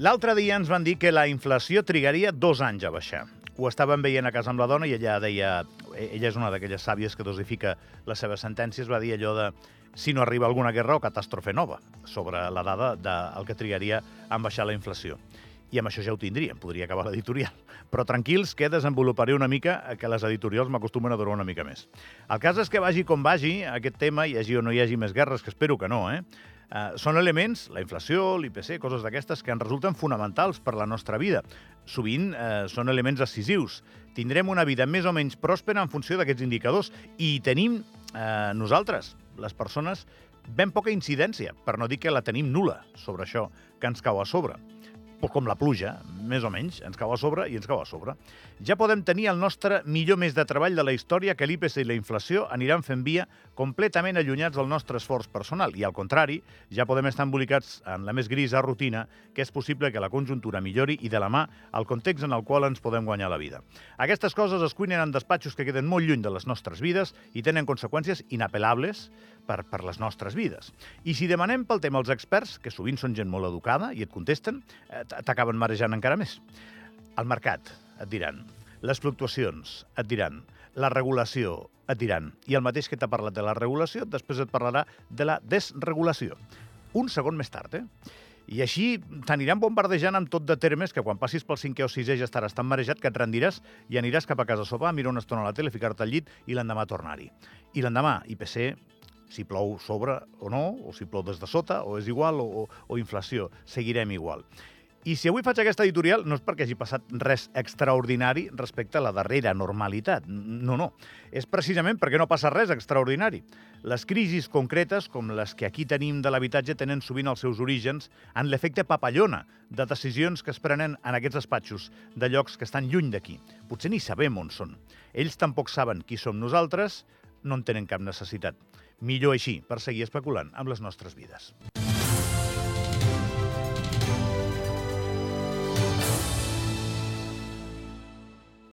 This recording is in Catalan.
L'altre dia ens van dir que la inflació trigaria dos anys a baixar. Ho estàvem veient a casa amb la dona i ella deia... Ella és una d'aquelles sàvies que dosifica les seves sentències, va dir allò de si no arriba alguna guerra o catàstrofe nova sobre la dada del que trigaria en baixar la inflació. I amb això ja ho tindríem, podria acabar l'editorial. Però tranquils, que desenvoluparé una mica, que les editorials m'acostumen a durar una mica més. El cas és que vagi com vagi, aquest tema, hi hagi o no hi hagi més guerres, que espero que no, eh? Uh, són elements, la inflació, l'IPC, coses d'aquestes, que ens resulten fonamentals per la nostra vida. Sovint uh, són elements decisius. Tindrem una vida més o menys pròspera en funció d'aquests indicadors i tenim uh, nosaltres, les persones, ben poca incidència, per no dir que la tenim nula sobre això que ens cau a sobre com la pluja, més o menys, ens cau a sobre i ens cau a sobre. Ja podem tenir el nostre millor mes de treball de la història que l'IPC i la inflació aniran fent via completament allunyats del nostre esforç personal. I al contrari, ja podem estar embolicats en la més grisa rutina que és possible que la conjuntura millori i de la mà al context en el qual ens podem guanyar la vida. Aquestes coses es cuinen en despatxos que queden molt lluny de les nostres vides i tenen conseqüències inapel·lables per, per les nostres vides. I si demanem pel tema als experts, que sovint són gent molt educada i et contesten, eh, t'acaben marejant encara més. El mercat, et diran. Les fluctuacions, et diran. La regulació, et diran. I el mateix que t'ha parlat de la regulació, després et parlarà de la desregulació. Un segon més tard, eh? I així t'aniran bombardejant amb tot de termes que quan passis pel cinquè o sisè ja estaràs tan marejat que et rendiràs i aniràs cap a casa a sopar, mirar una estona a la tele, ficar-te al llit i l'endemà tornar-hi. I l'endemà, IPC, si plou sobre o no, o si plou des de sota, o és igual, o, o inflació, seguirem igual. I si avui faig aquesta editorial no és perquè hagi passat res extraordinari respecte a la darrera normalitat. No, no. És precisament perquè no passa res extraordinari. Les crisis concretes, com les que aquí tenim de l'habitatge, tenen sovint els seus orígens en l'efecte papallona de decisions que es prenen en aquests despatxos de llocs que estan lluny d'aquí. Potser ni sabem on són. Ells tampoc saben qui som nosaltres, no en tenen cap necessitat. Millor així, per seguir especulant amb les nostres vides.